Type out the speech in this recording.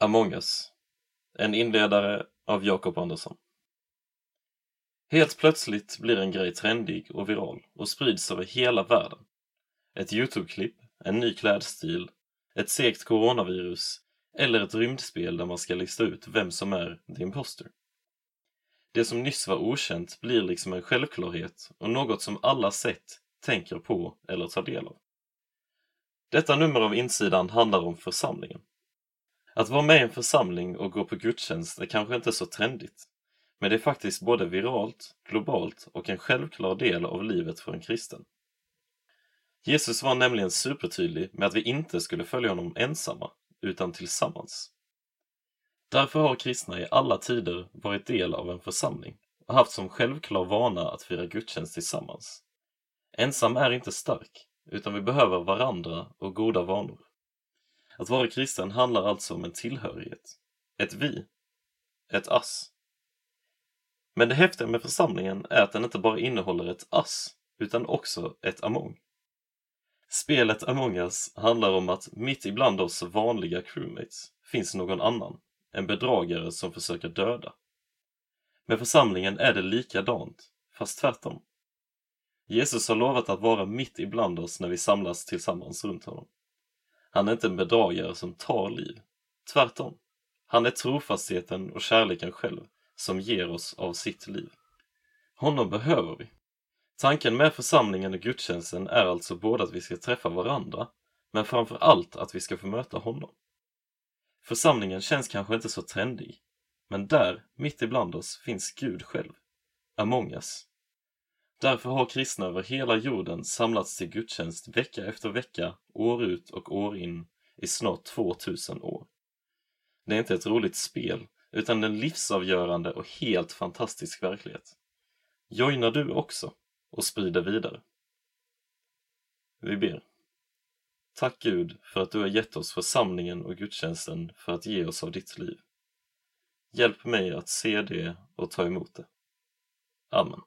Among us. En inledare av Jakob Andersson. Helt plötsligt blir en grej trendig och viral och sprids över hela världen. Ett Youtube-klipp, en ny klädstil, ett segt coronavirus eller ett rymdspel där man ska lista ut vem som är the imposter. Det som nyss var okänt blir liksom en självklarhet och något som alla sett, tänker på eller tar del av. Detta nummer av Insidan handlar om församlingen. Att vara med i en församling och gå på gudstjänst är kanske inte så trendigt. Men det är faktiskt både viralt, globalt och en självklar del av livet för en kristen. Jesus var nämligen supertydlig med att vi inte skulle följa honom ensamma, utan tillsammans. Därför har kristna i alla tider varit del av en församling och haft som självklar vana att fira gudstjänst tillsammans. Ensam är inte stark, utan vi behöver varandra och goda vanor. Att vara kristen handlar alltså om en tillhörighet. Ett vi. Ett ass. Men det häftiga med församlingen är att den inte bara innehåller ett ass, utan också ett among. Spelet Among us handlar om att mitt ibland oss vanliga crewmates finns någon annan, en bedragare som försöker döda. Med församlingen är det likadant, fast tvärtom. Jesus har lovat att vara mitt ibland oss när vi samlas tillsammans runt honom. Han är inte en bedragare som tar liv. Tvärtom. Han är trofastheten och kärleken själv som ger oss av sitt liv. Honom behöver vi. Tanken med församlingen och gudstjänsten är alltså både att vi ska träffa varandra, men framför allt att vi ska få möta honom. Församlingen känns kanske inte så trendig, men där, mitt ibland oss, finns Gud själv. Among us. Därför har kristna över hela jorden samlats till gudstjänst vecka efter vecka, år ut och år in i snart 2000 år. Det är inte ett roligt spel, utan en livsavgörande och helt fantastisk verklighet. Joina du också och sprid det vidare. Vi ber. Tack Gud för att du har gett oss församlingen och gudstjänsten för att ge oss av ditt liv. Hjälp mig att se det och ta emot det. Amen.